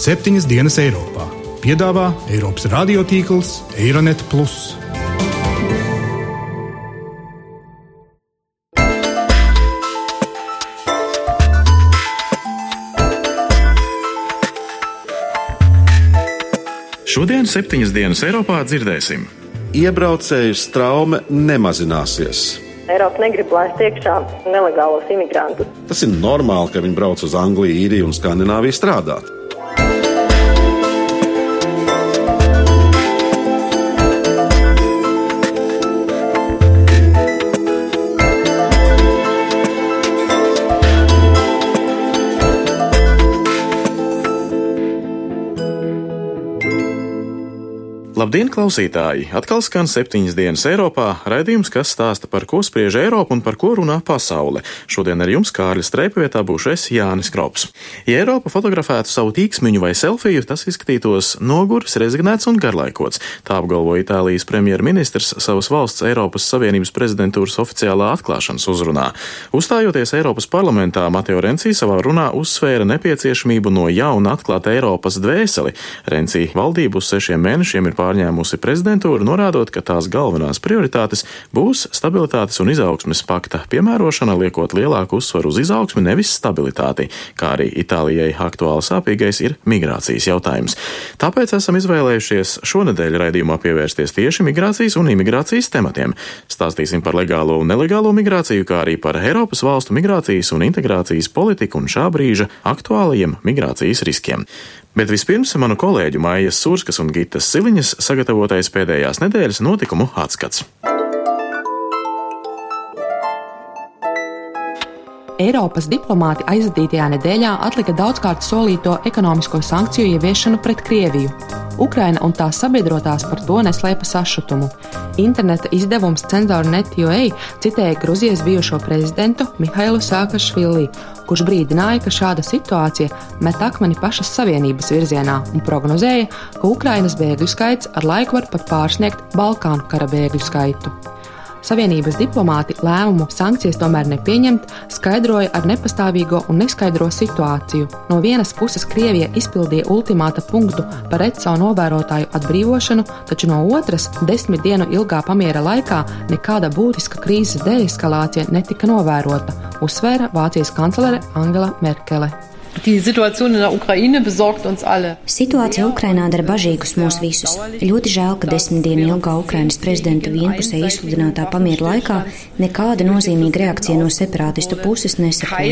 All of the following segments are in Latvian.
septiņas dienas Eiropā. Piedāvā Eiropas radiotīkls Eironet. Šodien, septiņas dienas Eiropā, dzirdēsim. Iebraucēju straume nemazināsies. Eiropa negrib laist iekšā nelegālos imigrantus. Tas ir normāli, ka viņi brauc uz Angliju, Īriju un Skandināviju strādāt. Labdien, klausītāji! Atkal skan septiņas dienas Eiropā, raidījums, kas stāsta par ko spriež Eiropa un par ko runā pasaule. Šodien ar jums Kārļa streipa vietā būšu es Jānis Krops. Ja Eiropa fotografētu savu tīksmiņu vai selfiju, tas izskatītos noguris, rezignēts un garlaikots. Tā apgalvo Itālijas premjerministrs savas valsts Eiropas Savienības prezidentūras oficiālā atklāšanas uzrunā. Uzstājoties Eiropas parlamentā, Mateo Renci savā runā uzsvēra nepieciešamību no jauna atklāt Eiropas dvēseli. Renci valdību uz sešiem mēnešiem ir pār pārņēmusi prezidentūra, norādot, ka tās galvenās prioritātes būs stabilitātes un izaugsmes pakta piemērošana, liekot lielāku uzsvaru uz izaugsmi, nevis stabilitāti, kā arī Itālijai aktuāli sāpīgais ir migrācijas jautājums. Tāpēc esam izvēlējušies šonadēļ raidījumā pievērsties tieši migrācijas un imigrācijas tematiem. Stāstīsim par legālo un nelegālo migrāciju, kā arī par Eiropas valstu migrācijas un integrācijas politiku un šā brīža aktuālajiem migrācijas riskiem. Bet vispirms manu kolēģu Mājas Sūrskas un Gitas Siliņas sagatavotais pēdējās nedēļas notikumu atskats. Eiropas diplomāti aizvadītajā nedēļā atlika daudzkārt solīto ekonomisko sankciju ieviešanu pret Krieviju. Ukraina un tās sabiedrotās par to neslēpa sašutumu. Interneta izdevums Cenzor.net.ua citēja Gruzijas bijušo prezidentu Mihailu Sākašvili, kurš brīdināja, ka šāda situācija met akmeni pašas Savienības virzienā un prognozēja, ka Ukrainas bēgļu skaits ar laiku var pat pārsniegt Balkānu kara bēgļu skaitu. Savienības diplomāti lēmumu sankcijas tomēr nepieņemt, skaidroja ar nepastāvīgo un neskaidro situāciju. No vienas puses Krievija izpildīja ultimāta punktu par ECO novērotāju atbrīvošanu, taču no otras desmit dienu ilgā pamiera laikā nekāda būtiska krīzes deeskalācija netika novērota, uzsvēra Vācijas kanclere Angela Merkele. Situācija Ukrainā dara bažīgus mūs visus. Ļoti žēl, ka desmit dienu ilgā Ukrainas prezidenta vienpusē izsludinātā pamiera laikā nekāda nozīmīga reakcija no separātistu puses nesekoja.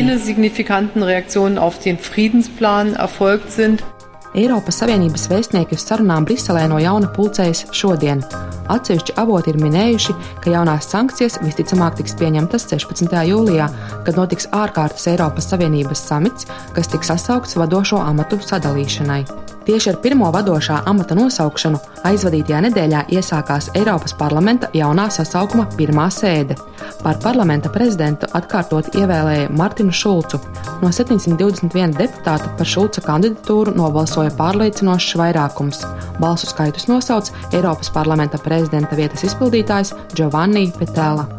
Eiropas Savienības vēstnieki uz sarunām Briselē no jauna pulcējas šodien. Atsevišķi avoti ir minējuši, ka jaunās sankcijas visticamāk tiks pieņemtas 16. jūlijā, kad notiks ārkārtas Eiropas Savienības samits, kas tiks sasaukts vadošo amatu sadalīšanai. Tieši ar pirmo vadošā amata nosaukšanu aizvadītajā nedēļā iesākās Eiropas parlamenta jaunā sasaukuma pirmā sēde. Par parlamenta prezidentu atkārtot ievēlēja Martinu Šulcu. No 721 deputāta par Šulca kandidatūru nobalsoja pārliecinošs vairākums. Balsu skaitus nosauc Eiropas parlamenta prezidenta vietas izpildītājs Giovanni Petēla.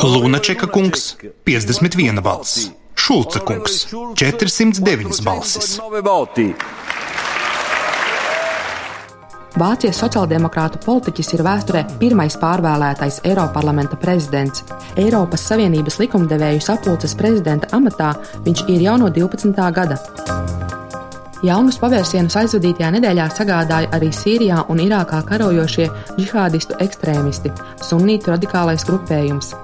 Lunačeka kungs 51 balss. Šulca kungs - 409 balsis. Vācijas sociāldemokrātu politiķis ir vēsturē pirmais pārvēlētais Eiroparlamenta prezidents. Eiropas Savienības likumdevēju sapulces prezidenta amatā viņš ir jau no 12. gada. Jaunus pavērsienus aizvadītajā nedēļā sagādāja arī Sīrijā un Irākā karojošie džihādistu ekstrēmisti, sunītu radikālais grupējums.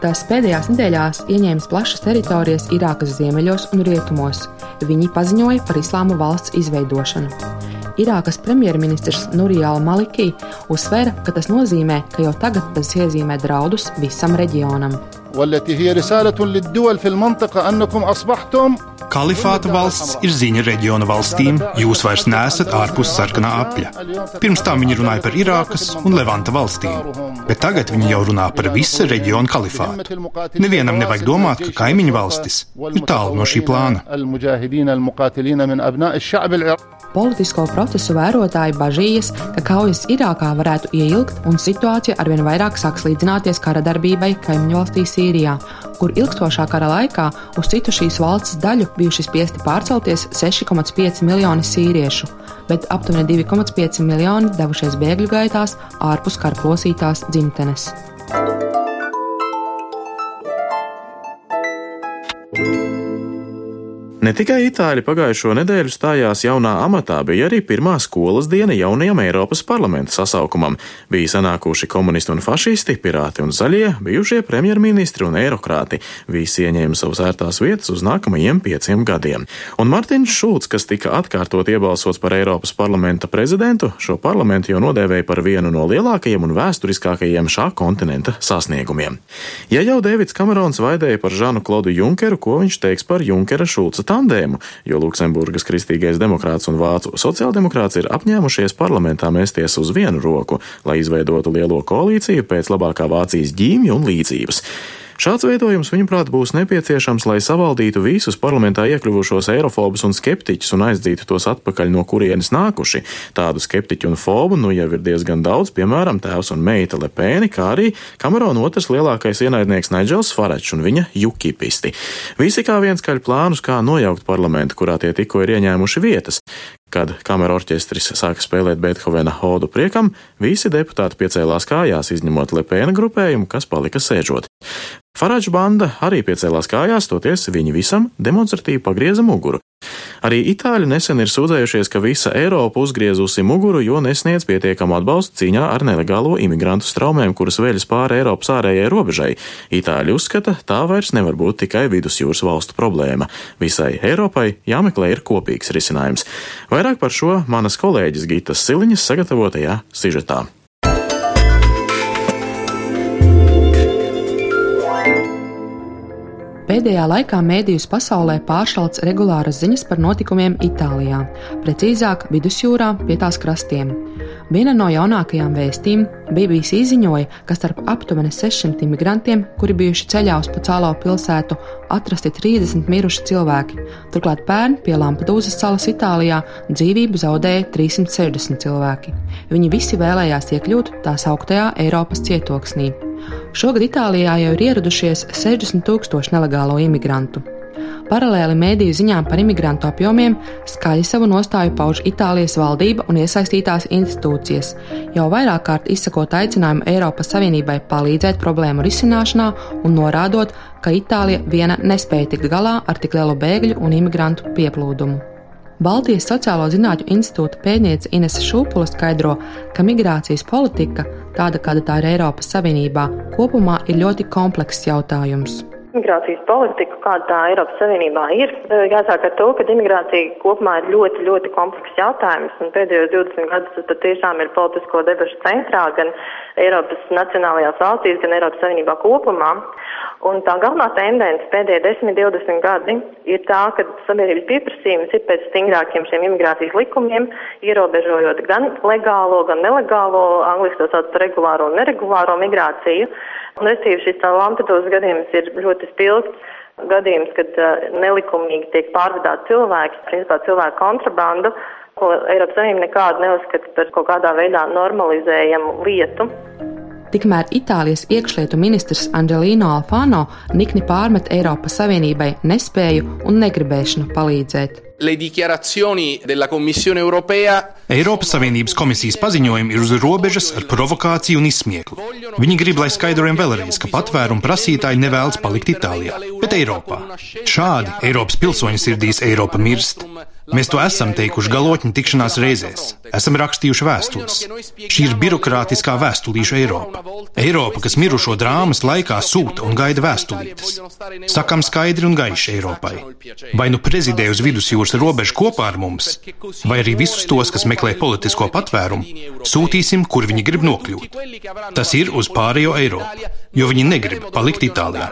Tās pēdējās nedēļās ieņēmis plašas teritorijas Irākas ziemeļos un rietumos. Viņi paziņoja par islāma valsts izveidošanu. Irākas premjerministrs Nurijāla Malikī uzsvēra, ka tas nozīmē, ka jau tagad tas iezīmē draudus visam reģionam. Kalifāta valsts ir ziņa reģiona valstīm, jūs vairs neesat ārpus sarkanā apļa. Pirms tam viņi runāja par Irākas un Levanta valstīm, bet tagad viņi jau runā par visa reģiona kalifātu. Nevienam nevajag domāt, ka kaimiņu valstis ir tālu no šī plāna. Politisko procesu vērotāji bažījas, ka kaujas Irākā varētu ieilgt un situācija arvien vairāk sāks līdzināties kara darbībai kaimiņu valstī Sīrijā, kur ilgstošā kara laikā uz citu šīs valsts daļu bijuši spiesti pārcelties 6,5 miljoni sīriešu, bet aptuveni 2,5 miljoni devušies bēgļu gaitās ārpus kara plosītās dzimtenes. Ne tikai itāļi pagājušo nedēļu stājās jaunā amatā, bija arī pirmā skolas diena jaunajam Eiropas parlamenta sasaukumam. Bija sanākuši komunisti un fašisti, pirāti un zaļie, bijušie premjerministri un eirokrāti. Visi ieņēma savas ērtās vietas uz nākamajiem pieciem gadiem. Un Martins Šulcs, kas tika atkārtot iebalsots par Eiropas parlamenta prezidentu, šo parlamentu jau nodēvēja par vienu no lielākajiem un vēsturiskākajiem šā kontinenta sasniegumiem. Ja jau Dēvids Kamerons vaidēja par Žanu Klodu Junkeru, ko viņš teiks par Junkera Šulca tandēmu, jo Luksemburgas kristīgais demokrāts un vācu sociāldemokrāts ir apņēmušies parlamentā mēsties uz vienu roku, lai izveidotu lielo koalīciju pēc labākā Vācijas ģīmju un līdzības. Šāds veidojums, viņuprāt, būs nepieciešams, lai savaldītu visus parlamentā iekļuvušos eirofobus un skeptiķus un aizdzītu tos atpakaļ, no kurienes nākuši. Tādu skeptiķu un fobu nu jau ir diezgan daudz, piemēram, tēvs un meita Lepēni, kā arī Kamerona otrs lielākais ienaidnieks Naidžels Faračs un viņa jukipisti. Visi kā viens kaļ plānus, kā nojaukt parlamentu, kurā tie tikko ir ieņēmuši vietas. Kad kamera orķestris sāka spēlēt Beethovena hodu priekam, visi deputāti piecēlās kājās, izņemot Lepēna grupējumu, kas palika sēžot. Farāģa banda arī piecēlās kājās, toties viņi visam demonstratīvi pagrieza muguru. Arī itāļi nesen ir sūdzējušies, ka visa Eiropa uzgriezusi muguru, jo nesniedz pietiekamu atbalstu cīņā ar nelegālo imigrantu straumēm, kuras veļas pāri Eiropas ārējai robežai. Itāļi uzskata, tā vairs nevar būt tikai vidusjūras valstu problēma. Visai Eiropai jāmeklē ir kopīgs risinājums. Vairāk par šo manas kolēģis Gitas Siliņas sagatavotajā sižetā. Pēdējā laikā mēdījus pasaulē pāršalts regulāras ziņas par notikumiem Itālijā, precīzāk vidusjūrā pie tās krastiem. Viena no jaunākajām vēstīm BBC ziņoja, ka starp aptuveni 600 imigrantiem, kuri bijuši ceļā uz Pacālo pilsētu, atrasti 30 miruši cilvēki. Turklāt pērn pie Lampedūzas salas Itālijā dzīvību zaudēja 360 cilvēki. Viņi visi vēlējās iekļūt tā sauktajā Eiropas cietoksnī. Šogad Itālijā jau ir ieradušies 60 tūkstoši nelegālo imigrantu. Paralēli mēdīju ziņām par imigrantu apjomiem skaļi savu nostāju pauž Itālijas valdība un iesaistītās institūcijas, jau vairāk kārt izsakot aicinājumu Eiropas Savienībai palīdzēt problēmu risināšanā un norādot, ka Itālija viena nespēja tikt galā ar tik lielu bēgļu un imigrantu pieplūdumu. Baltijas Sociālo zinātņu institūta pētniece Inese Šūpula skaidro, ka migrācijas politika, tāda kāda tā ir Eiropas Savienībā, kopumā ir ļoti komplekss jautājums. Migrācijas politika, kāda tā Eiropas Savienībā ir, e, jāsāk ar to, ka imigrācija kopumā ir ļoti, ļoti komplekss jautājums, un pēdējos 20 gadus tas patiešām ir politisko debašu centrā gan Eiropas nacionālajās valstīs, gan Eiropas Savienībā kopumā. Un tā galvenā tendence pēdējie 10-20 gadi ir tā, ka sabiedrības pieprasījums ir pēc stingrākiem šiem imigrācijas likumiem, ierobežojot gan legālo, gan nelegālo, angliski to sauc par regulāro un neregulāro migrāciju. Un, restīvi, šis Lampedūzas gadījums ir ļoti spilgts gadījums, kad nelikumīgi tiek pārvadāti cilvēki, principā cilvēku kontrabandu, ko Eiropas Savienība nekādu neuzskata par kaut kādā veidā normalizējamu lietu. Tikmēr Itālijas iekšlietu ministrs Angelino Alfano nikni pārmet Eiropas Savienībai nespēju un negribēšanu palīdzēt le dichiarazioni della Commissione europea. Eiropas Savienības komisijas paziņojumi ir uz robežas ar provokāciju un izsmieklu. Viņi grib, lai skaidrojam vēlreiz, ka patvērumu prasītāji nevēlas palikt Itālijā, bet Eiropā. Šādi Eiropas pilsoņu sirdīs Eiropa mirst. Mēs to esam teikuši galotņu tikšanās reizēs, esam rakstījuši vēstules. Šī ir birokrātiskā vēstulīša Eiropa. Eiropa, kas mirušo drāmas laikā sūta un gaida vēstulītes. Sakam skaidri un gaiši Eiropai. Vai nu prezidē uz vidusjūras robežu kopā ar mums, vai arī visus tos, kas meklē politisko patvērumu, sūtīsim, kur viņi grib nokļūt. Tas ir uz pārējo Eiropu, jo viņi negrib palikt Itālijā.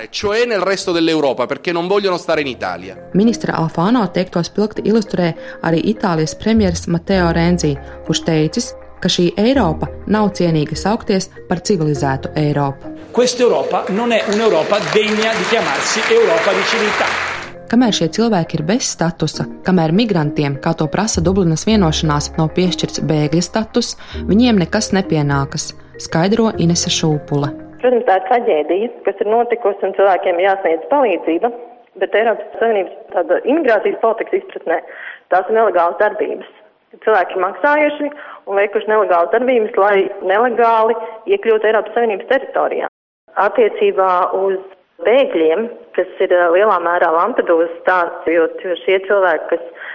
Ministra Alfāno teiktos pilgti ilustrē arī Itālijas premjerministrs Matteo Renzi, kurš teicis, ka šī Eiropa nav cienīga saukties par civilizētu Eiropu. Questa Europa non è un'Europa degna di chiamarsi Europa di civiltà. Kamēr šie cilvēki ir bez statusa, kamēr migrantiem, kā to prasa Dublinas vienošanās, nav piešķirts bēgļa status, viņiem nekas nepienākas, skaidro Inese Šūpule. Protams, tā ir traģēdija, kas ir notikusi un cilvēkiem jāsniedz palīdzība, bet Eiropas Savienības tāda imigrācijas politikas izpratnē tās ir nelegālas darbības. Cilvēki ir maksājuši un veikuši nelegālas darbības, lai nelegāli iekļūtu Eiropas Savienības teritorijā. Attiecībā uz bēgļiem, kas ir lielā mērā Lampedūzas stāsts, jo šie cilvēki, kas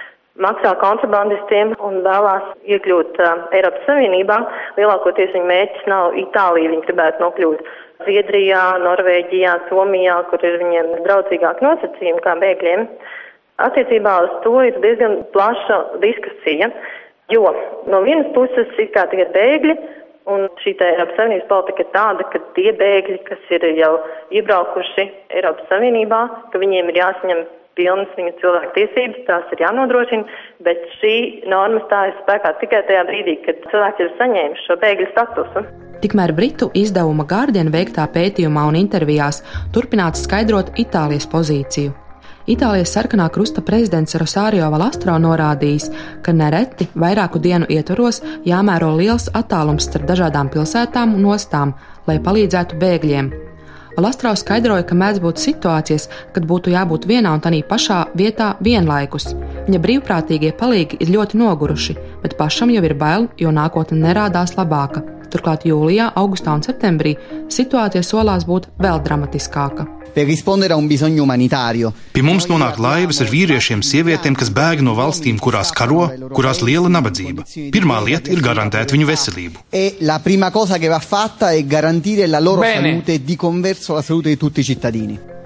maksā kontrabandistiem un vēlās iekļūt uh, Eiropas Savienībā, lielākoties viņu mērķis nav Itālija, viņi gribētu nokļūt Zviedrijā, Norvēģijā, Somijā, kur ir viņiem draudzīgāk nosacījumi kā bēgļiem. Attiecībā uz to ir diezgan plaša diskusija, jo no vienas puses ir kā tagad bēgļi, un šī Eiropas Savienības politika ir tāda, ka tie bēgļi, kas ir jau iebraukuši Eiropas Savienībā, ka viņiem ir jāsaņem pilnas viņu cilvēku tiesības, tās ir jānodrošina, bet šī norma stājas spēkā tikai tajā brīdī, kad cilvēks ir saņēmis šo bēgļu statusu. Tikmēr Britu izdevuma Guardian veiktā pētījumā un intervijās turpināts skaidrot Itālijas pozīciju. Itālijas sarkanā krusta prezidents Rosario Valastro norādījis, ka nereti vairāku dienu ietvaros jāmēro liels attālums starp dažādām pilsētām un ostām, lai palīdzētu bēgļiem. Valastro skaidroja, ka mēdz būt situācijas, kad būtu jābūt vienā un tā pašā vietā vienlaikus. Viņa brīvprātīgie palīgi ir ļoti noguruši, bet pašam jau ir bail, jo nākotne nerādās labāka. Turklāt jūlijā, augustā un septembrī situācija solās būt vēl dramatiskāka per rispondere a un bisogno umanitario. Pie mums nonāk laivas ar vīriešiem, sievietēm, kas bēg no valstīm, kurās karo, kurās liela nabadzība. Pirmā lieta ir garantēt viņu veselību. E la prima cosa che va fatta è garantire la loro Bene.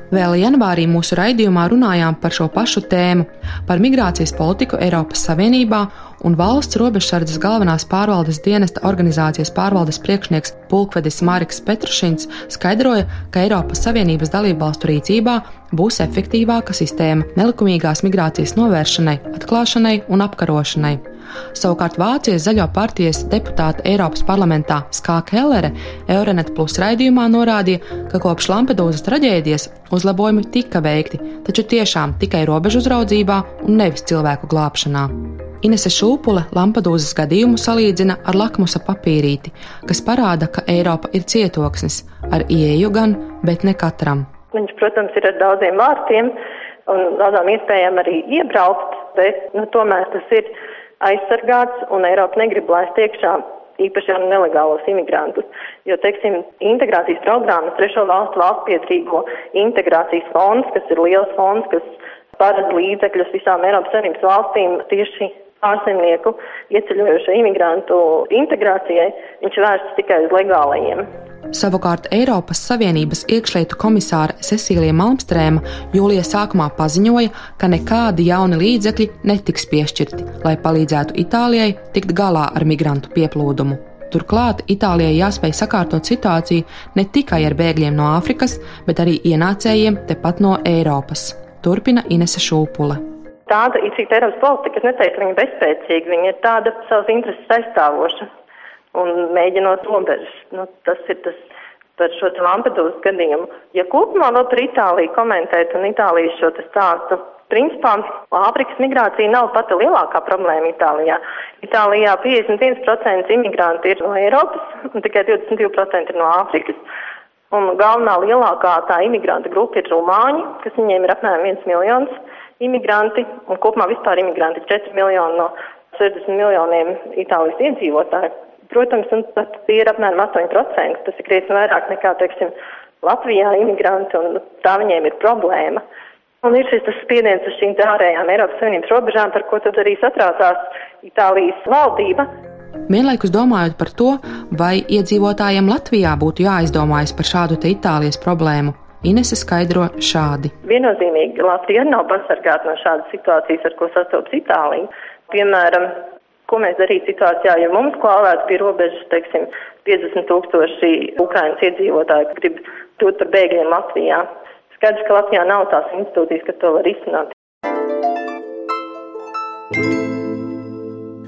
Vēl janvārī mūsu raidījumā runājām par šo pašu tēmu, par migrācijas politiku Eiropas Savienībā, un valsts robežsardzes galvenās pārvaldes dienesta organizācijas pārvaldes priekšnieks Pulkvedis Māriks Petrušins skaidroja, ka Eiropas Savienības dalībvalstu rīcībā būs efektīvāka sistēma nelikumīgās migrācijas novēršanai, atklāšanai un apkarošanai. Savukārt Vācijas Zaļo partijas deputāte Eiropas parlamentā Skā Kellere Euronet Plus raidījumā norādīja, ka kopš Lampedūzas traģēdijas uzlabojumi tika veikti, taču tiešām tikai robežu uzraudzībā un nevis cilvēku glābšanā. Inese Šūpule Lampedūzas gadījumu salīdzina ar lakmusa papīrīti, kas parāda, ka Eiropa ir cietoksnis ar ieeju gan, bet ne katram. Viņš, protams, ir ar daudziem vārtiem un daudzām iespējām arī iebraukt, bet nu, tomēr tas ir aizsargāts, un Eiropa negrib laist iekšā īpaši ar nelegālos imigrantus. Jo, teiksim, integrācijas programmas, trešo valstu valsts pietrīgo integrācijas fonds, kas ir liels fonds, kas paredz līdzekļus visām Eiropas Savienības valstīm tieši ārzemnieku ieceļojušo imigrantu integrācijai, viņš vērsts tikai uz legālajiem. Savukārt Eiropas Savienības iekšlietu komisāra Cecīlija Malmstrēma jūlijas sākumā paziņoja, ka nekādi jauni līdzekļi netiks piešķirti, lai palīdzētu Itālijai tikt galā ar migrantu pieplūdumu. Turklāt Itālijai jāspēj sakārtot situāciju ne tikai ar bēgļiem no Āfrikas, bet arī ienācējiem tepat no Eiropas. Turpina Inese Šūpule. Tāda cik Eiropas politika, es neteiktu, ka viņa bezspēcīga, viņa ir tāda savas intereses aizstāvoša un mēģinot robežas. Nu, tas ir tas par šo Lampedūzas gadījumu. Ja kopumā vēl par Itāliju komentēt un Itālijas šo stāstu, principā Āfrikas migrācija nav pati lielākā problēma Itālijā. Itālijā 51% imigranti ir no Eiropas un tikai 22% ir no Āfrikas. Un galvenā lielākā tā imigranta grupa ir rumāņi, kas viņiem ir apmēram 1 miljons imigranti, un kopumā vispār imigranti ir 4 miljoni no 60 miljoniem Itālijas iedzīvotāju. Protams, un tie ir apmēram 8%. Tas ir krietni vairāk nekā, teiksim, Latvijā imigranti, un tā viņiem ir problēma. Un ir šis spiediens uz šīm ārējām Eiropas Savienības robežām, par ko tad arī satraucās Itālijas valdība. Vienlaikus domājot par to, vai iedzīvotājiem Latvijā būtu jāizdomājas par šādu te Itālijas problēmu, Inese skaidro šādi. Viennozīmīgi Latvija nav pasargāta no šādas situācijas, ar ko sastopas Itālija. Piemēram, Ko mēs darītu situācijā, ja mums klāvētu pie robežas, teiksim, 50 tūkstoši Ukrainas iedzīvotāji, grib kļūt par bēgļiem Latvijā? Skaidrs, ka Latvijā nav tās institūcijas, kas to var izsināt.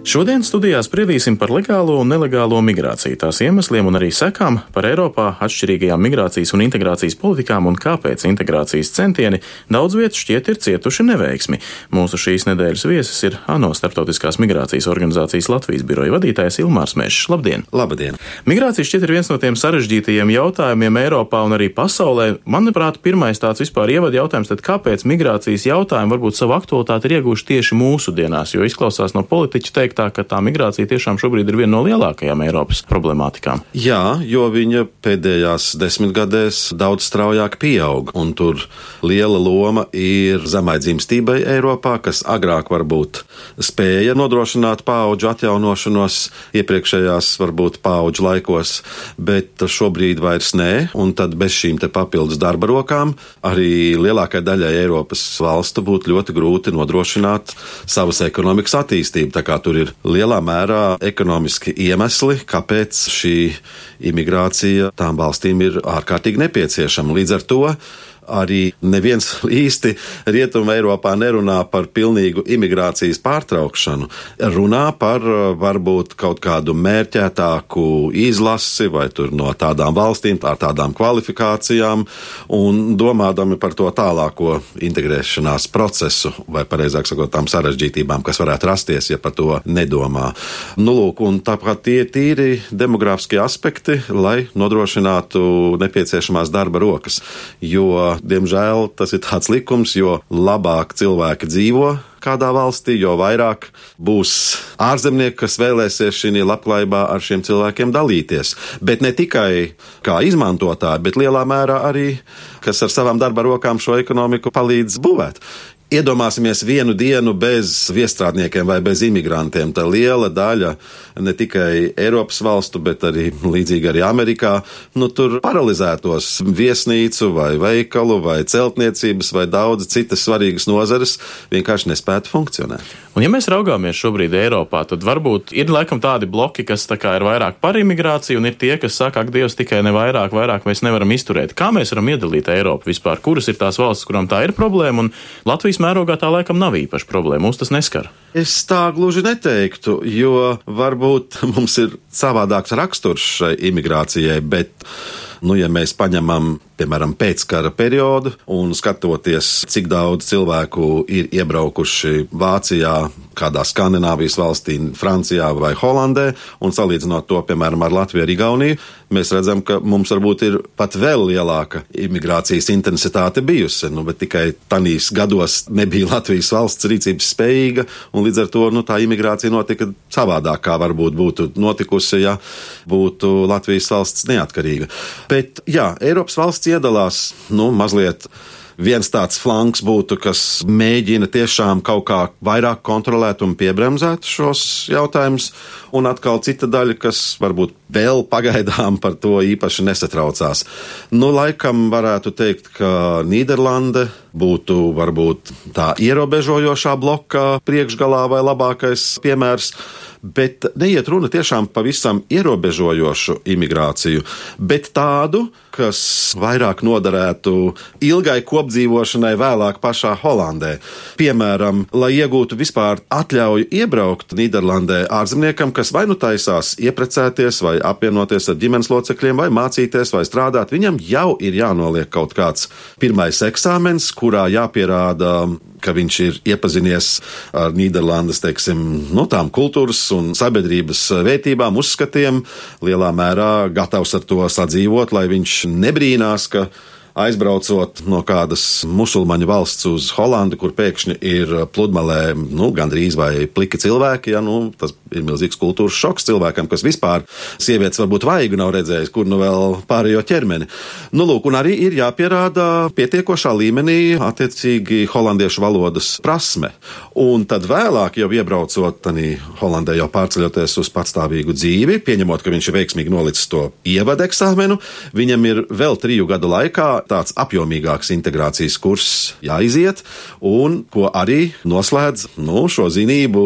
Šodien studijā spriedīsim par legālo un nelegālo migrāciju, tās iemesliem un arī sekām, par Eiropā atšķirīgajām migrācijas un integrācijas politikām un kāpēc integrācijas centieni daudz vietu šķiet ir cietuši neveiksmi. Mūsu šīs nedēļas viesis ir ANO Startautiskās migrācijas organizācijas Latvijas biroja vadītājs Ilmārs Mešs. Labdien! Labdien! Migrācija šķiet ir viens no tiem sarežģītajiem jautājumiem Eiropā un arī pasaulē. Manuprāt, pirmais tāds vispār ievada jautājums, tad kāpēc migrācijas jautājumi varbūt savu aktualitāti ir ieguvuši tieši mūsu dienās, jo izklausās no politiķa teikt, teiktā, ka tā migrācija tiešām šobrīd ir viena no lielākajām Eiropas problemātikām. Jā, jo viņa pēdējās desmitgadēs daudz straujāk pieaug, un tur liela loma ir zemai dzimstībai Eiropā, kas agrāk varbūt spēja nodrošināt paudžu atjaunošanos iepriekšējās varbūt paudžu laikos, bet šobrīd vairs nē, un tad bez šīm te papildus darba rokām arī lielākai daļai Eiropas valstu būtu ļoti grūti nodrošināt savas ekonomikas attīstību. Tā kā tur ir lielā mērā ekonomiski iemesli, kāpēc šī imigrācija tām valstīm ir ārkārtīgi nepieciešama. Līdz ar to arī neviens īsti Rietumē Eiropā nerunā par pilnīgu imigrācijas pārtraukšanu. Runā par varbūt kaut kādu mērķētāku izlasi vai tur no tādām valstīm, ar tādām kvalifikācijām un domādami par to tālāko integrēšanās procesu vai, pareizāk sakot, tām sarežģītībām, kas varētu rasties, ja par to nedomā. Nu, lūk, un tāpat tie ir tīri demogrāfiskie aspekti, lai nodrošinātu nepieciešamās darba rokas, jo diemžēl tas ir tāds likums, jo labāk cilvēki dzīvo kādā valstī, jo vairāk būs ārzemnieki, kas vēlēsies šī labklājībā ar šiem cilvēkiem dalīties. Bet ne tikai kā izmantotāji, bet lielā mērā arī, kas ar savām darba rokām šo ekonomiku palīdz būvēt. Iedomāsimies vienu dienu bez viestrādniekiem vai bez imigrantiem. Tā liela daļa ne tikai Eiropas valstu, bet arī līdzīgi arī Amerikā, nu tur paralizētos viesnīcu vai veikalu vai celtniecības vai daudz citas svarīgas nozares vienkārši nespētu funkcionēt. Un ja mēs raugāmies šobrīd Eiropā, tad varbūt ir laikam tādi bloki, kas tā kā ir vairāk par imigrāciju, un ir tie, kas saka, ak, Dievs, tikai ne vairāk, vairāk mēs nevaram izturēt. Kā mēs varam iedalīt Eiropu vispār? Kuras ir tās valstis, kurām tā ir problēma? Un Latvijas mērogā tā laikam nav īpaši problēma. Mums tas neskar. Es tā gluži neteiktu, jo varbūt mums ir savādāks raksturs šai imigrācijai, bet, nu, ja mēs paņemam piemēram, pēckara periodu, un skatoties, cik daudz cilvēku ir iebraukuši Vācijā, kādā Skandināvijas valstī, Francijā vai Holandē, un salīdzinot to, piemēram, ar Latviju un Igauniju, mēs redzam, ka mums varbūt ir pat vēl lielāka imigrācijas intensitāte bijusi, nu, bet tikai tanīs gados nebija Latvijas valsts rīcības spējīga, un līdz ar to nu, tā imigrācija notika savādāk, kā varbūt būtu notikusi, ja būtu Latvijas valsts neatkarīga. Bet, jā, Eiropas valsts iedalās nu, mazliet viens tāds flanks būtu, kas mēģina tiešām kaut kā vairāk kontrolēt un piebremzēt šos jautājumus, un atkal cita daļa, kas varbūt vēl pagaidām par to īpaši nesatraucās. Nu, laikam varētu teikt, ka Nīderlande būtu varbūt tā ierobežojošā bloka priekšgalā vai labākais piemērs bet neiet runa tiešām pavisam ierobežojošu imigrāciju, bet tādu, kas vairāk noderētu ilgai kopdzīvošanai vēlāk pašā Holandē. Piemēram, lai iegūtu vispār atļauju iebraukt Nīderlandē ārzemniekam, kas vai nu taisās ieprecēties, vai apvienoties ar ģimenes locekļiem, vai mācīties, vai strādāt, viņam jau ir jānoliek kaut kāds pirmais eksāmens, kurā jāpierāda ka viņš ir iepazinies ar Nīderlandes, teiksim, no nu, tām kultūras un sabiedrības vērtībām, uzskatiem, lielā mērā gatavs ar to sadzīvot, lai viņš nebrīnās, ka aizbraucot no kādas musulmaņu valsts uz Holandi, kur pēkšņi ir pludmalē nu, gandrīz vai pliki cilvēki, ja, nu, tas ir milzīgs kultūras šoks cilvēkam, kas vispār sievietes varbūt vaigu nav redzējis, kur nu vēl pārējo ķermeni. Nu, lūk, un arī ir jāpierāda pietiekošā līmenī attiecīgi holandiešu valodas prasme. Un tad vēlāk, jau iebraucot tanī Holandē, jau pārceļoties uz patstāvīgu dzīvi, pieņemot, ka viņš ir veiksmīgi nolicis to ievada eksāmenu, viņam ir vēl triju gadu laikā tāds apjomīgāks integrācijas kurs jāiziet, un ko arī noslēdz nu, šo zinību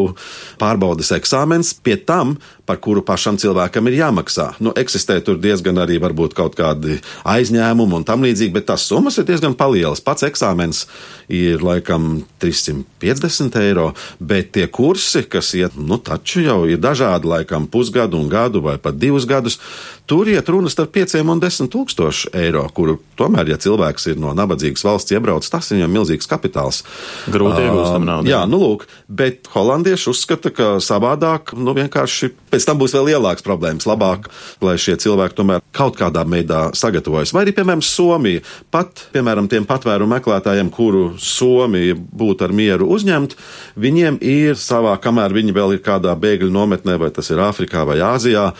pārbaudas eksāmens. Pie tam, par kuru pašam cilvēkam ir jāmaksā. Nu, eksistē tur diezgan arī varbūt kaut kādi aizņēmumi un tam līdzīgi, bet tās summas ir diezgan palielas. Pats eksāmens ir laikam 350 eiro, bet tie kursi, kas iet, nu taču jau ir dažādi, laikam pusgadu un gadu vai pat divus gadus, tur iet runa starp 5 un 10 tūkstoši eiro, kuru tomēr, ja cilvēks ir no nabadzīgas valsts iebraucis, tas viņam milzīgs kapitāls. Grūti iegūstam naudu. Jā, nu lūk, bet holandieši uzskata, ka savādāk, nu vienkārši pēc tam būs vēl lielāks problēmas. Labāk, lai šie cilvēki tomēr kaut kādā veidā sagatavojas. Vai arī, piemēram, Somija. Pat, piemēram, tiem patvēru meklētājiem, kuru Somija būtu ar mieru uzņemt, viņiem ir savā, kamēr viņi vēl ir kādā bēgļu nometnē, vai tas ir Āfrikā vai Āzijā,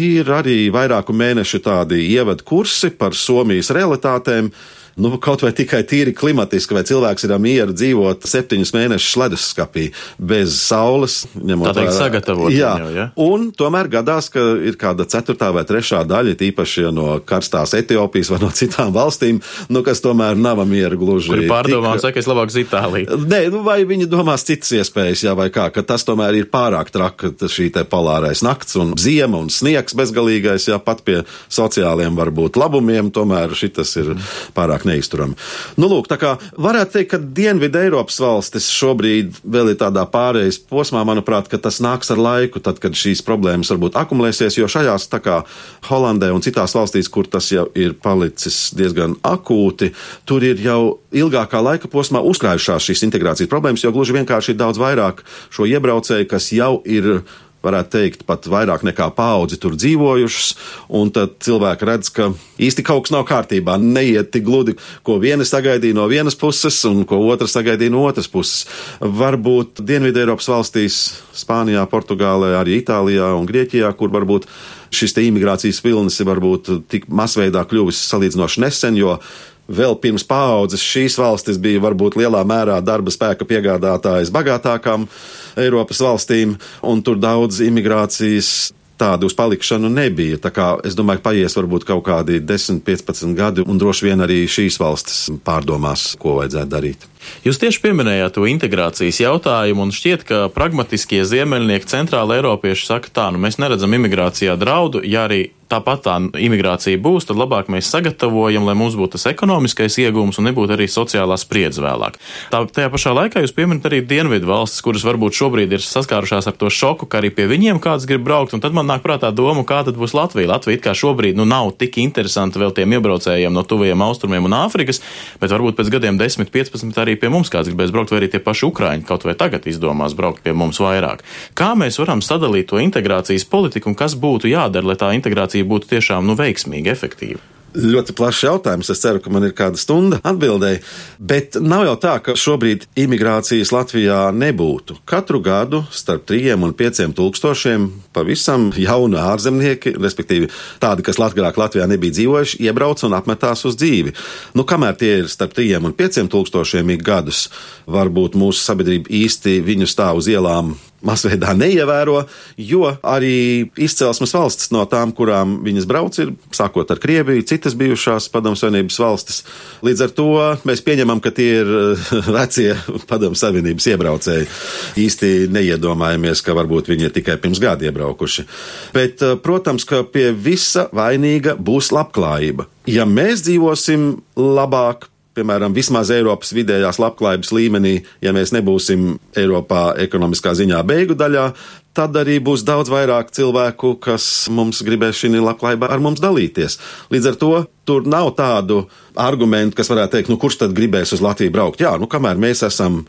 ir arī vairāku mēnešu tādi ievadu kursi par Somijas realitātēm nu, kaut vai tikai tīri klimatiski, vai cilvēks ir mieru dzīvot septiņus mēnešus leduskapī bez saules, ņemot vērā sagatavot. Jā, viņu, ja? un tomēr gadās, ka ir kāda ceturtā vai trešā daļa, tīpaši no karstās Etiopijas vai no citām valstīm, nu, kas tomēr nav mieru gluži. Kuri pārdomā, Tik... saka, es labāk uz Itāliju. Nē, nu, vai viņi domās citas iespējas, jā, vai kā, ka tas tomēr ir pārāk traka, šī te polārais nakts un ziema un sniegs bezgalīgais, jā, pat pie sociāliem varbūt labumiem, tomēr šitas ir pārāk pārāk neizturami. Nu, lūk, tā kā varētu teikt, ka Dienvidu Eiropas valstis šobrīd vēl ir tādā pārējais posmā, manuprāt, ka tas nāks ar laiku, tad, kad šīs problēmas varbūt akumulēsies, jo šajās tā kā Holandē un citās valstīs, kur tas jau ir palicis diezgan akūti, tur ir jau ilgākā laika posmā uzkrājušās šīs integrācijas problēmas, jo gluži vienkārši ir daudz vairāk šo iebraucēju, kas jau ir varētu teikt, pat vairāk nekā paudzi tur dzīvojušas, un tad cilvēki redz, ka īsti kaut kas nav kārtībā, neiet tik gludi, ko viena sagaidīja no vienas puses un ko otra sagaidīja no otras puses. Varbūt Dienvidu Eiropas valstīs, Spānijā, Portugālē, arī Itālijā un Grieķijā, kur varbūt šis imigrācijas vilnis ir varbūt tik masveidā kļuvis salīdzinoši nesen, jo vēl pirms paaudzes šīs valstis bija varbūt lielā mērā darba spēka piegādātājas bagātākām Eiropas valstīm, un tur daudz imigrācijas tādu uz palikšanu nebija. Tā kā es domāju, ka paies varbūt kaut kādi 10, 15 gadi, un droši vien arī šīs valstis pārdomās, ko vajadzētu darīt. Jūs tieši pieminējāt to integrācijas jautājumu, un šķiet, ka pragmatiskie ziemeļnieki centrāla Eiropieši saka tā, nu mēs neredzam imigrācijā draudu, ja arī tāpat tā imigrācija būs, tad labāk mēs sagatavojam, lai mums būtu tas ekonomiskais iegūms un nebūtu arī sociālā spriedze vēlāk. Tā, tajā pašā laikā jūs pieminat arī dienvidu valstis, kuras varbūt šobrīd ir saskārušās ar to šoku, ka arī pie viņiem kāds grib braukt, un tad man nāk prātā doma, kā tad būs Latvija. Latvija kā šobrīd nu, nav tik interesanta vēl tiem iebraucējiem no tuvajiem austrumiem un Āfrikas, bet varbūt pēc gadiem 10, 15 arī pie mums kāds gribēs braukt, vai arī tie paši Ukraiņi kaut vai tagad izdomās braukt pie mums vairāk. Kā mēs varam sadalīt to integrācijas politiku un kas būtu jādara, lai tā integrācija būtu tiešām nu, veiksmīga, efektīva? ļoti plašs jautājums. Es ceru, ka man ir kāda stunda atbildēji. Bet nav jau tā, ka šobrīd imigrācijas Latvijā nebūtu. Katru gadu starp 3 un 5 tūkstošiem pavisam jauni ārzemnieki, respektīvi tādi, kas agrāk Latvijā nebija dzīvojuši, iebrauc un apmetās uz dzīvi. Nu, kamēr tie ir starp 3 un 5 tūkstošiem ik gadus, varbūt mūsu sabiedrība īsti viņu stāv uz ielām masveidā neievēro, jo arī izcelsmes valstis no tām, kurām viņas brauc, ir sākot ar Krieviju, citas bijušās Padomu Savienības valstis. Līdz ar to mēs pieņemam, ka tie ir vecie Padomu Savienības iebraucēji. Īsti neiedomājamies, ka varbūt viņi ir tikai pirms gada iebraukuši. Bet, eh, protams, ka pie visa vainīga būs labklājība. Ja mēs dzīvosim labāk, piemēram, vismaz Eiropas vidējās labklājības līmenī, ja mēs nebūsim Eiropā ekonomiskā ziņā beigu daļā, tad arī būs daudz vairāk cilvēku, kas mums gribēs šī labklājībā ar mums dalīties. Līdz ar to tur nav tādu argumentu, kas varētu teikt, nu kurš tad gribēs uz Latviju braukt. Jā, nu kamēr mēs esam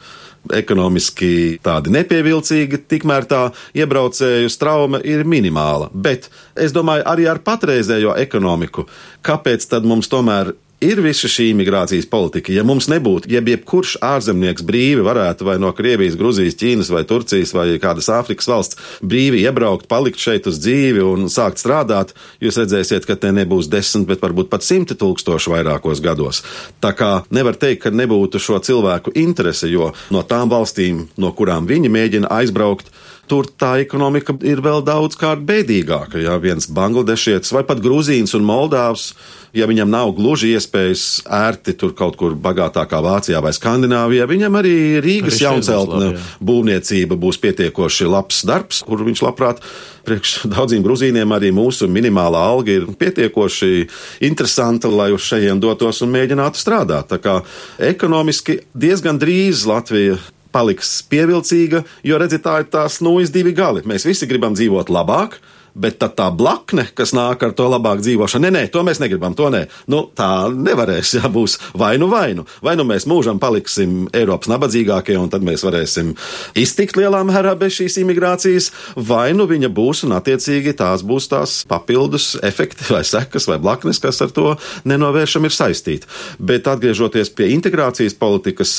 ekonomiski tādi nepievilcīgi, tikmēr tā iebraucēju strauma ir minimāla. Bet es domāju, arī ar patreizējo ekonomiku, kāpēc tad mums tomēr ir visa šī imigrācijas politika. Ja mums nebūtu, ja jebkurš ārzemnieks brīvi varētu vai no Krievijas, Gruzijas, Ķīnas vai Turcijas vai kādas Āfrikas valsts brīvi iebraukt, palikt šeit uz dzīvi un sākt strādāt, jūs redzēsiet, ka te nebūs desmit, bet varbūt pat simti tūkstoši vairākos gados. Tā kā nevar teikt, ka nebūtu šo cilvēku interese, jo no tām valstīm, no kurām viņi mēģina aizbraukt, tur tā ekonomika ir vēl daudz kārt bēdīgāka. Ja viens bangladešietis vai pat grūzīns un moldāvs, ja viņam nav gluži iespējas ērti tur kaut kur bagātākā Vācijā vai Skandināvijā, viņam arī Rīgas jaunceltne būvniecība būs pietiekoši labs darbs, kur viņš labprāt priekš daudziem grūzīniem arī mūsu minimālā alga ir pietiekoši interesanta, lai uz šejiem dotos un mēģinātu strādāt. Tā kā ekonomiski diezgan drīz Latvija paliks pievilcīga, jo redziet, tā ir tās nūjas divi gali. Mēs visi gribam dzīvot labāk, bet tā blakne, kas nāk ar to labāk dzīvošanu, nē, nē, to mēs negribam, to nē. Nu, tā nevarēs, jā, būs vai nu vai nu. Vai nu mēs mūžam paliksim Eiropas nabadzīgākie, un tad mēs varēsim iztikt lielā mērā bez šīs imigrācijas, vai nu viņa būs, un attiecīgi tās būs tās papildus efekti vai sekas vai blaknes, kas ar to nenovēršam ir saistīti. Bet atgriežoties pie integrācijas politikas,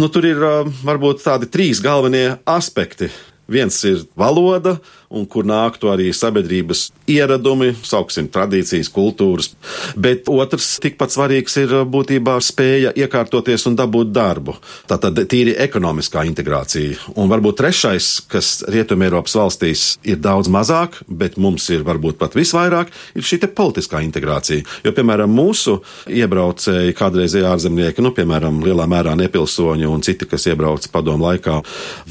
nu, tur ir varbūt tādi trīs galvenie aspekti. Viens ir valoda, un kur nāktu arī sabiedrības ieradumi, sauksim, tradīcijas, kultūras. Bet otrs, tikpat svarīgs ir būtībā spēja iekārtoties un dabūt darbu. Tā tad tīri ekonomiskā integrācija. Un varbūt trešais, kas Rietumē Eiropas valstīs ir daudz mazāk, bet mums ir varbūt pat visvairāk, ir šī politiskā integrācija. Jo, piemēram, mūsu iebraucēji, kādreizēji ārzemnieki, nu, piemēram, lielā mērā nepilsoņi un citi, kas iebrauca padomu laikā,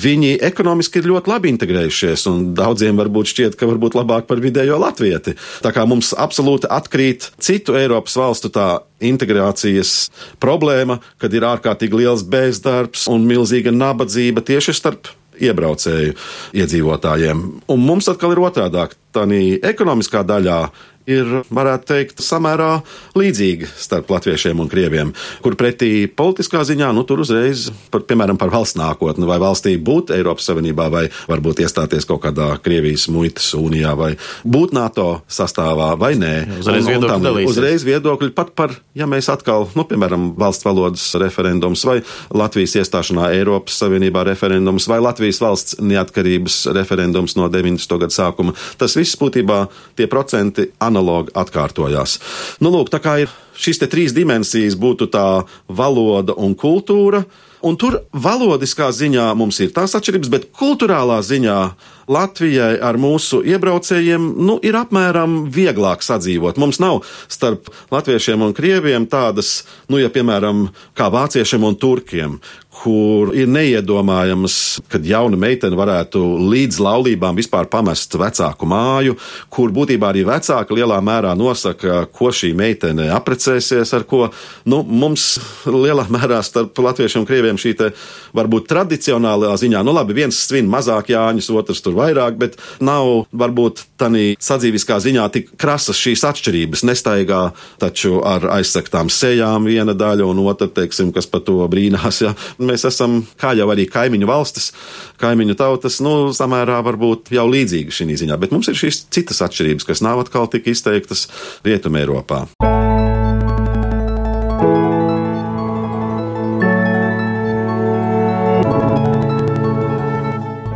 viņi ekonomiski ir ļoti labi integrējušies un daudziem citiem varbūt šķiet, ka varbūt labāk par vidējo latvieti. Tā kā mums absolūti atkrīt citu Eiropas valstu tā integrācijas problēma, kad ir ārkārtīgi liels bezdarbs un milzīga nabadzība tieši starp iebraucēju iedzīvotājiem. Un mums atkal ir otrādāk. Tā ekonomiskā daļā ir, varētu teikt, samērā līdzīga starp latviešiem un krieviem, kur pretī politiskā ziņā, nu, tur uzreiz, par, piemēram, par valsts nākotni, vai valstī būt Eiropas Savienībā, vai varbūt iestāties kaut kādā Krievijas muitas unijā, vai būt NATO sastāvā, vai nē. Uzreiz un, viedokļi dalīsies. Uzreiz viedokļi pat par, ja mēs atkal, nu, piemēram, valsts valodas referendums, vai Latvijas iestāšanā Eiropas Savienībā referendums, vai Latvijas valsts neatkarības referendums no 90. gada sākuma. Tas viss būtībā tie procenti analogi atkārtojās. Nu, lūk, tā kā ir šīs trīs dimensijas, būtu tā valoda un kultūra. Un tur valodiskā ziņā mums ir tās atšķirības, bet kultūrālā ziņā Latvijai ar mūsu iebraucējiem nu, ir apmēram vieglāk sadzīvot. Mums nav starp latviešiem un krieviem tādas, nu, ja piemēram, kā vāciešiem un turkiem, kur ir neiedomājams, kad jauna meitene varētu līdz laulībām vispār pamest vecāku māju, kur būtībā arī vecāki lielā mērā nosaka, ko šī meitene aprecēsies, ar ko nu, mums lielā mērā starp latviešiem un krieviem šī te varbūt tradicionālā ziņā, nu labi, viens svin mazāk jāņus, otrs tur vairāk, bet nav varbūt tādā sadzīviskā ziņā tik krasas šīs atšķirības. Nestaigā taču ar aizsaktām sejām viena daļa un otra, teiksim, kas par to brīnās. Ja mēs esam, kā jau arī kaimiņu valstis, kaimiņu tautas, nu, samērā varbūt jau līdzīgi šī ziņā, bet mums ir šīs citas atšķirības, kas nav atkal tik izteiktas Rietumē Eiropā.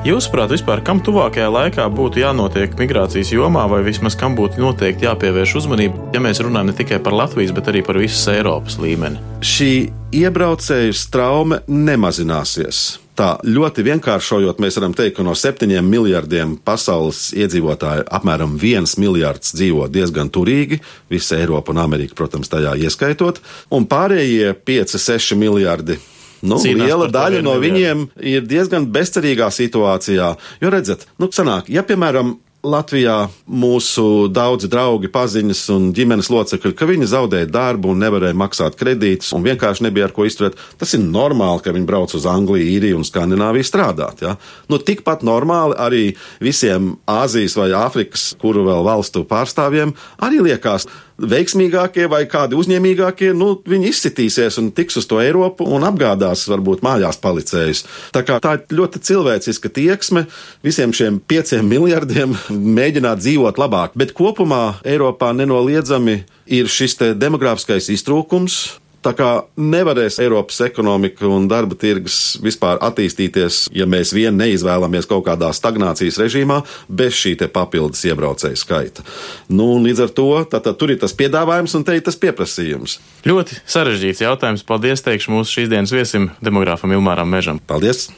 Jūsuprāt, vispār kam tuvākajā laikā būtu jānotiek migrācijas jomā, vai vismaz kam būtu noteikti jāpievērš uzmanība, ja mēs runājam ne tikai par Latvijas, bet arī par visas Eiropas līmeni? Šī iebraucēju straume nemazināsies. Tā ļoti vienkāršojot, mēs varam teikt, ka no septiņiem miljardiem pasaules iedzīvotāju apmēram viens miljards dzīvo diezgan turīgi, visa Eiropa un Amerika, protams, tajā ieskaitot, un pārējie 5-6 miljardi Nu, liela daļa no viņiem ir diezgan bezcerīgā situācijā. Jo redzat, nu, sanāk, ja piemēram Latvijā mūsu daudzi draugi, paziņas un ģimenes locekļi, ka viņi zaudēja darbu un nevarēja maksāt kredītus un vienkārši nebija ar ko izturēt. Tas ir normāli, ka viņi brauc uz Angliju, Īriju un Skandināviju strādāt. Ja? Nu, tikpat normāli arī visiem Āzijas vai Āfrikas, kuru vēl valstu pārstāvjiem, arī liekas, veiksmīgākie vai kādi uzņēmīgākie, nu, viņi izsitīsies un tiks uz to Eiropu un apgādās varbūt mājās palicējus. Tā kā tā ir ļoti cilvēciska tieksme visiem šiem pieciem miljardiem mēģināt dzīvot labāk, bet kopumā Eiropā nenoliedzami ir šis demogrāfiskais iztrūkums, Tā kā nevarēs Eiropas ekonomika un darba tirgus vispār attīstīties, ja mēs vien neizvēlamies kaut kādā stagnācijas režīmā bez šī papildus iebraucēju skaita. Nu, līdz ar to tātad, tur ir tas piedāvājums un te ir tas pieprasījums. Ļoti sarežģīts jautājums. Paldies, teikšu mūsu šīs dienas viesim, demogrāfam Ilmāram Mežam. Paldies!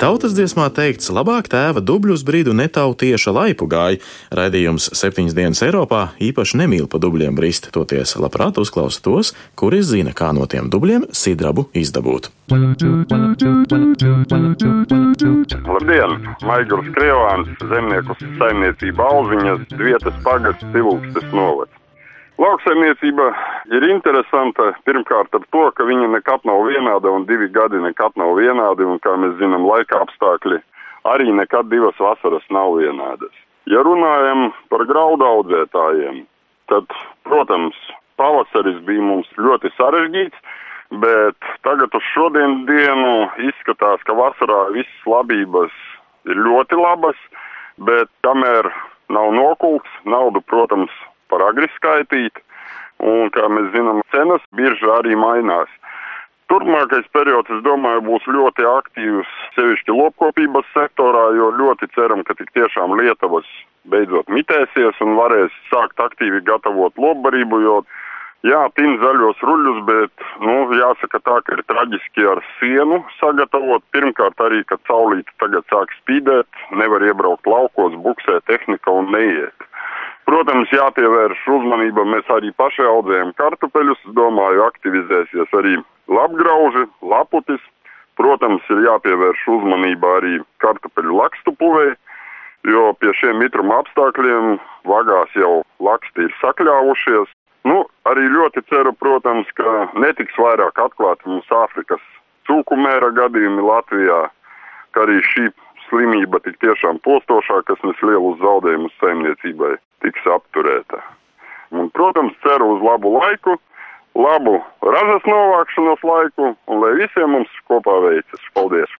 Tautas dziesmā teikts, labāk tēva dubļu uz brīdu netautieša laipu gāja. Raidījums septiņas dienas Eiropā īpaši nemīl pa dubļiem brist, toties labprāt uzklausa tos, kuri zina, kā no tiem dubļiem sidrabu izdabūt. Labdien! Maigls Krievāns, zemnieku saimniecība Alziņas, Vietas pagasts, Silūkstes novads. Lauksaimniecība ir interesanta pirmkārt ar to, ka viņa nekad nav vienāda un divi gadi nekad nav vienādi, un kā mēs zinām, laika apstākļi arī nekad divas vasaras nav vienādas. Ja runājam par graudu audzētājiem, tad, protams, pavasaris bija mums ļoti sarežģīts, bet tagad uz šodien dienu izskatās, ka vasarā visas labības ir ļoti labas, bet kamēr nav nokults, naudu, protams, par agri skaitīt, un, kā mēs zinām, cenas biržā arī mainās. Turpmākais periods, es domāju, būs ļoti aktīvs, sevišķi lopkopības sektorā, jo ļoti ceram, ka tik tiešām Lietuvas beidzot mitēsies un varēs sākt aktīvi gatavot lopbarību, jo jā, tin zaļos ruļus, bet, nu, jāsaka tā, ka ir traģiski ar sienu sagatavot. Pirmkārt arī, ka caulīte tagad sāk spīdēt, nevar iebraukt laukos, buksē tehnika un neiet. Protams, jāpievērš uzmanība. Mēs arī paši audzējam kartupeļus. Domāju, aktivizēsies arī lapgrauži, laputis. Protams, ir jāpievērš uzmanība arī kartupeļu lakstu puvei, jo pie šiem mitruma apstākļiem vagās jau laksti ir sakļāvušies. Nu, arī ļoti ceru, protams, ka netiks vairāk atklāti mums Āfrikas cūku mēra gadījumi Latvijā, ka arī šī slimība tik tiešām postošā, kas nes lielus zaudējumus saimniecībai tiks apturēta. Un, protams, ceru uz labu laiku, labu ražas novākšanas laiku un lai visiem mums kopā veicas. Paldies!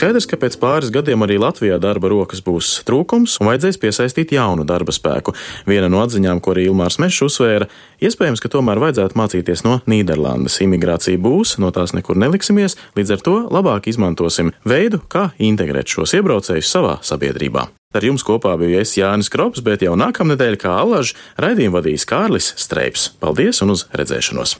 Skaidrs, ka pēc pāris gadiem arī Latvijā darba rokas būs trūkums un vajadzēs piesaistīt jaunu darba spēku. Viena no atziņām, ko arī Ilmārs Mešs uzsvēra, iespējams, ka tomēr vajadzētu mācīties no Nīderlandes. Imigrācija būs, no tās nekur neliksimies, līdz ar to labāk izmantosim veidu, kā integrēt šos iebraucējus savā sabiedrībā. Ar jums kopā biju es Jānis Krops, bet jau nākamnedēļ kā allaž raidījumu vadīs Kārlis Streips. Paldies un uz redzēšanos!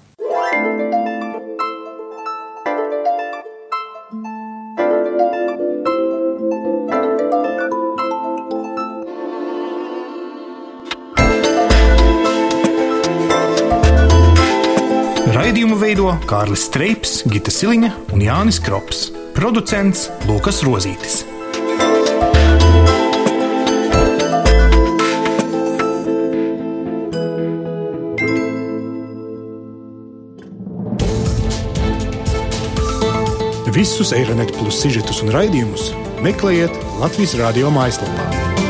Raidījumu veido Kārlis Streips, Gita Siliņa un Jānis Krops. Producents Lukas Rozītis. Visus Eironet plus sižetus un raidījumus meklējiet Latvijas radio mājaslapā.